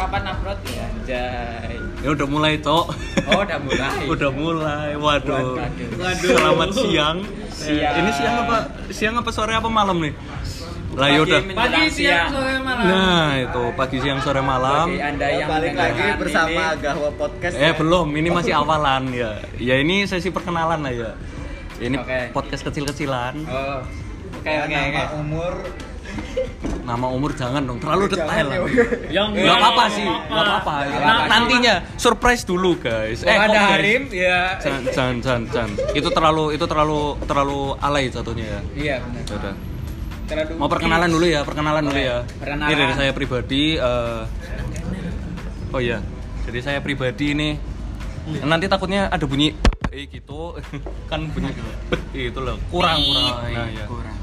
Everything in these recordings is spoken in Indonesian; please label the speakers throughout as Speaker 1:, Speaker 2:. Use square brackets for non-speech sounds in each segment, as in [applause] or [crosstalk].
Speaker 1: kapan upload ya? Jai.
Speaker 2: Ya udah mulai, Cok.
Speaker 1: Oh, udah mulai. [laughs]
Speaker 2: udah mulai. Waduh.
Speaker 1: Waduh.
Speaker 3: Waduh.
Speaker 2: Selamat siang.
Speaker 1: Siang.
Speaker 2: Ini siang apa? Siang apa sore apa malam nih? Lah ya udah.
Speaker 1: Pagi
Speaker 3: siang, sore, malam.
Speaker 2: Nah, itu pagi siang sore malam.
Speaker 1: Bagi Anda yang
Speaker 3: balik lagi bersama
Speaker 1: ini,
Speaker 3: Gahwa Podcast.
Speaker 2: Eh belum, ini masih awalan ya. Ya ini sesi perkenalan lah ya. Ini
Speaker 1: Oke.
Speaker 2: podcast kecil-kecilan.
Speaker 1: Oh. Oke,
Speaker 3: Ya,
Speaker 1: oke,
Speaker 3: nama
Speaker 1: oke.
Speaker 3: umur
Speaker 2: Nama umur jangan dong, terlalu detail
Speaker 3: Jangan, ya.
Speaker 4: Yang
Speaker 2: Gak apa-apa sih, gak apa-apa.
Speaker 1: Nggak
Speaker 2: Nah,
Speaker 1: apa-apa.
Speaker 2: nantinya surprise dulu guys. Kok,
Speaker 1: ada? Harim ya.
Speaker 2: Jangan, jangan, jangan, jangan. Itu terlalu, itu terlalu, terlalu alay jatuhnya ya.
Speaker 1: Iya, benar.
Speaker 2: Ya.
Speaker 1: Terlalu
Speaker 2: Mau perkenalan dulu ya, perkenalan dulu ya.
Speaker 1: Perkenalan.
Speaker 2: Ini dari saya pribadi. eh, oh iya, jadi saya pribadi ini. Nanti takutnya ada bunyi eh gitu, [laughs] kan bunyi [laughs] itu loh kurang kurang. Nah, iya.
Speaker 1: kurang.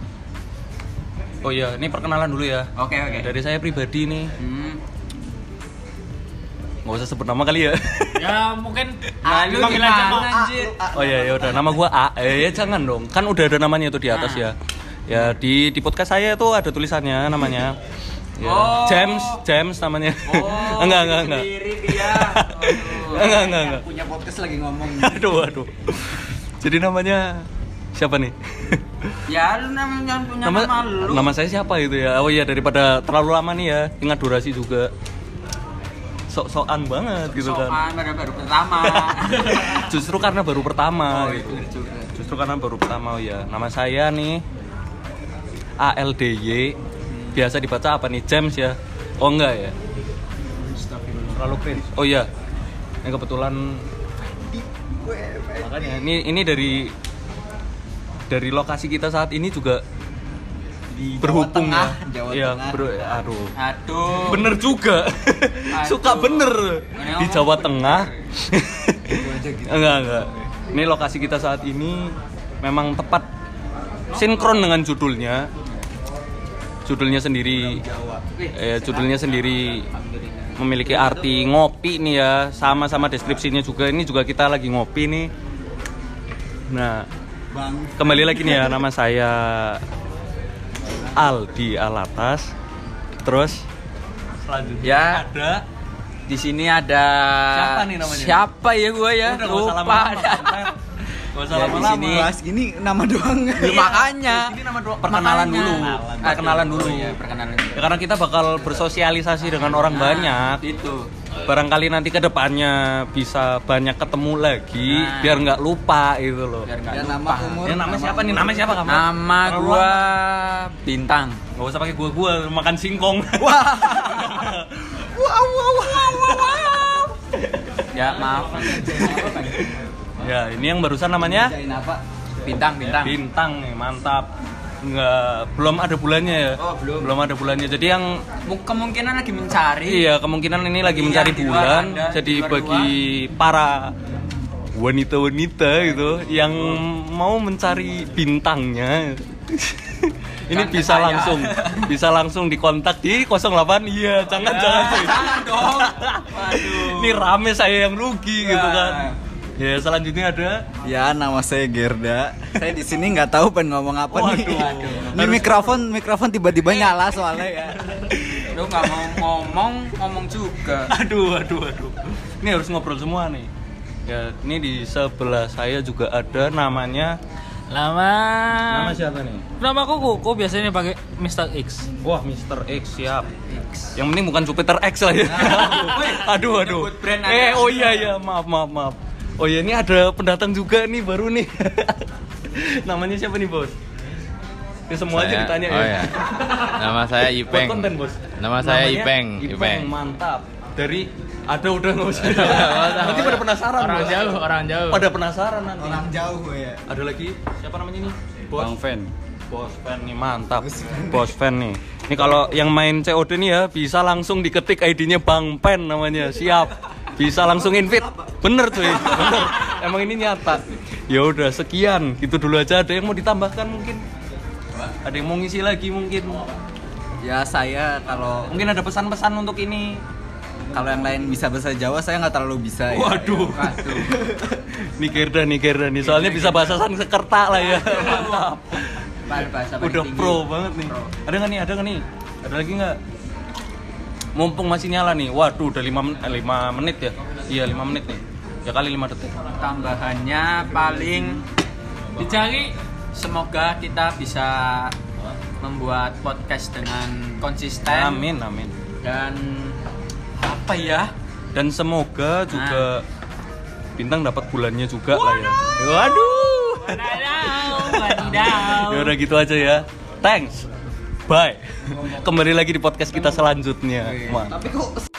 Speaker 2: Oh iya, ini perkenalan dulu ya.
Speaker 1: Oke, oke.
Speaker 2: Dari saya pribadi nih,
Speaker 1: Hmm.
Speaker 2: nggak usah sebut nama kali ya. [laughs]
Speaker 4: Ya mungkin
Speaker 1: Ah, lu
Speaker 4: panggil aja
Speaker 1: anjir?
Speaker 2: Oh iya ya udah nama gua A. Eh ya jangan dong. Kan udah ada namanya itu di atas ya. Ya di di podcast saya itu ada tulisannya namanya. Ya,
Speaker 1: Oh.
Speaker 2: James, James namanya.
Speaker 1: Oh, [laughs]
Speaker 2: enggak, enggak, enggak.
Speaker 1: Sendiri dia. [laughs]
Speaker 2: Enggak, enggak, enggak.
Speaker 3: punya podcast lagi ngomong.
Speaker 2: Aduh, aduh. Jadi namanya siapa nih?
Speaker 1: Ya, lu namanya punya
Speaker 2: nama,
Speaker 1: nama, lu.
Speaker 2: nama saya siapa itu ya? Oh iya daripada terlalu lama nih ya, ingat durasi juga. Sok-sokan banget gitu kan.
Speaker 1: Sokan baru baru pertama. [laughs]
Speaker 2: Justru karena baru pertama
Speaker 1: Oh,
Speaker 2: gitu.
Speaker 1: itu juga.
Speaker 2: Justru karena baru pertama oh ya. Nama saya nih ALDY. Biasa dibaca apa nih? James ya? Oh enggak ya? Terlalu cringe. Oh iya. Yang kebetulan makanya ini ini dari dari lokasi kita saat ini juga
Speaker 3: Di
Speaker 2: berhubung
Speaker 3: Jawa Tengah,
Speaker 2: ya.
Speaker 3: Jawa
Speaker 2: Iya,
Speaker 3: Tengah.
Speaker 2: bro, aduh.
Speaker 1: Aduh.
Speaker 2: Bener juga. Suka
Speaker 1: Aduh.
Speaker 2: bener
Speaker 1: Ini
Speaker 2: di Jawa
Speaker 1: bener.
Speaker 2: Tengah.
Speaker 3: Gitu.
Speaker 2: enggak, enggak. Ini lokasi kita saat ini memang tepat sinkron dengan judulnya. Judulnya sendiri eh judulnya sendiri memiliki arti ngopi nih ya, sama-sama deskripsinya juga. Ini juga kita lagi ngopi nih. Nah. Kembali lagi nih ya nama saya Aldi Alatas. Terus selanjutnya
Speaker 1: Ya.
Speaker 2: ada
Speaker 1: Di sini ada
Speaker 2: Siapa nih namanya?
Speaker 1: Siapa ya gua ya?
Speaker 2: Udah, usah
Speaker 1: Lupa.
Speaker 2: lama-lama, usah
Speaker 1: Ya, di
Speaker 2: lama-lama.
Speaker 1: sini.
Speaker 3: Bahas gini nama doang. [laughs]
Speaker 1: Ya, makanya.
Speaker 2: Ini nama doang. Perkenalan
Speaker 1: Makanya.
Speaker 2: dulu.
Speaker 1: Aduh,
Speaker 2: Perkenalan dulu.
Speaker 1: ya, perkenalan.
Speaker 2: Ya, karena kita bakal bersosialisasi dengan orang
Speaker 1: Nah,
Speaker 2: banyak.
Speaker 1: Itu.
Speaker 2: Barangkali nanti ke depannya bisa banyak ketemu lagi
Speaker 1: Nah.
Speaker 2: biar nggak lupa gitu loh.
Speaker 1: Biar nggak
Speaker 3: Ya,
Speaker 1: lupa.
Speaker 3: nama umur.
Speaker 2: Ya nama siapa nih? Nama siapa kamu?
Speaker 1: Nama gua. Bintang.
Speaker 2: Nggak usah pakai gua gua makan singkong. [laughs]
Speaker 3: Wah.
Speaker 2: wow, wow, wow, wow, wow.
Speaker 1: Ya, maaf.
Speaker 2: Ya, ini yang barusan namanya?
Speaker 1: Bintang, bintang.
Speaker 2: bintang nih, mantap. Nggak, belum ada bulannya ya.
Speaker 1: Oh, belum.
Speaker 2: Belum ada bulannya. Jadi yang
Speaker 1: Mu- Kemungkinan lagi mencari.
Speaker 2: Iya, kemungkinan ini lagi
Speaker 1: Iya,
Speaker 2: mencari bulan.
Speaker 1: ada,
Speaker 2: Jadi bagi para wanita-wanita gitu yang mau mencari bintangnya [laughs] ini
Speaker 1: Jangan
Speaker 2: bisa
Speaker 1: saya.
Speaker 2: langsung bisa langsung dikontak di 08 iya jangan jangan cuy.
Speaker 1: Jangan dong. Waduh. [laughs]
Speaker 2: ini rame saya yang rugi
Speaker 1: Ya.
Speaker 2: gitu kan ya selanjutnya ada
Speaker 3: Ya, nama saya Gerda. Saya di sini nggak tahu pengen ngomong apa nih.
Speaker 2: Waduh.
Speaker 3: Ini mikrofon mikrofon tiba-tiba nyala soalnya ya.
Speaker 1: Lu nggak mau ngomong, ngomong juga.
Speaker 2: aduh aduh aduh ini harus ngobrol semua nih ya ini di sebelah saya juga ada namanya
Speaker 4: Lama.
Speaker 2: nama siapa nih
Speaker 4: Nama aku Kuku biasanya pakai Mr. X.
Speaker 2: Wah, Mr. X siap. Yang penting bukan Jupiter X lah ya. aduh, aduh.
Speaker 1: Brand
Speaker 2: Eh, oh iya iya, maaf maaf maaf. Oh iya, ini ada pendatang juga nih baru nih. [laughs] Namanya siapa nih, Bos? Ya semua aja
Speaker 5: Saya-
Speaker 2: ditanya
Speaker 5: oh
Speaker 2: ya.
Speaker 5: ya. Nama [laughs] saya
Speaker 2: Buat
Speaker 5: Ipeng.
Speaker 2: konten, Bos.
Speaker 5: Nama saya
Speaker 2: Namanya
Speaker 5: Ipeng,
Speaker 2: Ipeng,
Speaker 5: Ipeng.
Speaker 2: mantap. Dari ada udah nggak usah. [laughs] Nanti pada penasaran,
Speaker 4: Orang
Speaker 2: Bos.
Speaker 4: jauh, orang jauh.
Speaker 2: Pada penasaran nanti.
Speaker 3: Orang jauh ya.
Speaker 2: Ada lagi siapa namanya nih? Bos.
Speaker 5: Bang Fen.
Speaker 2: Bos fan nih mantap. Bos fan nih. Ini kalau yang main COD nih ya bisa langsung diketik ID-nya Bang Pen namanya. Siap. Bisa langsung invite. Bener cuy. Bener. Emang ini nyata. Ya udah sekian. Gitu dulu aja. Ada yang mau ditambahkan mungkin? Ada yang mau ngisi lagi mungkin?
Speaker 3: Ya saya kalau
Speaker 2: Mungkin ada pesan-pesan untuk ini.
Speaker 3: kalau yang lain bisa bahasa Jawa saya nggak terlalu bisa ya.
Speaker 2: Waduh.
Speaker 1: Waduh.
Speaker 2: nih Gerda nih Gerda nih. Soalnya bisa bahasa Sanskerta lah ya. Mantap.
Speaker 1: Bahasa
Speaker 2: Udah pro banget nih.
Speaker 1: Pro.
Speaker 2: Ada nggak nih? Ada nggak nih? Ada lagi nggak? Mumpung masih nyala nih. Waduh, udah 5 men eh, 5 menit ya. Iya, 5 menit nih. Ya kali 5 detik.
Speaker 1: Tambahannya paling
Speaker 4: Dicari
Speaker 1: semoga kita bisa membuat podcast dengan konsisten
Speaker 2: Amin, amin.
Speaker 1: dan apa ya?
Speaker 2: Dan semoga juga bintang dapat bulannya juga lah ya. Waduh.
Speaker 4: Wadidaw, wadidaw. [laughs]
Speaker 2: Ya udah gitu aja ya. Thanks. Bye. [laughs] Kembali lagi di podcast kita selanjutnya. Ma.
Speaker 3: Tapi kok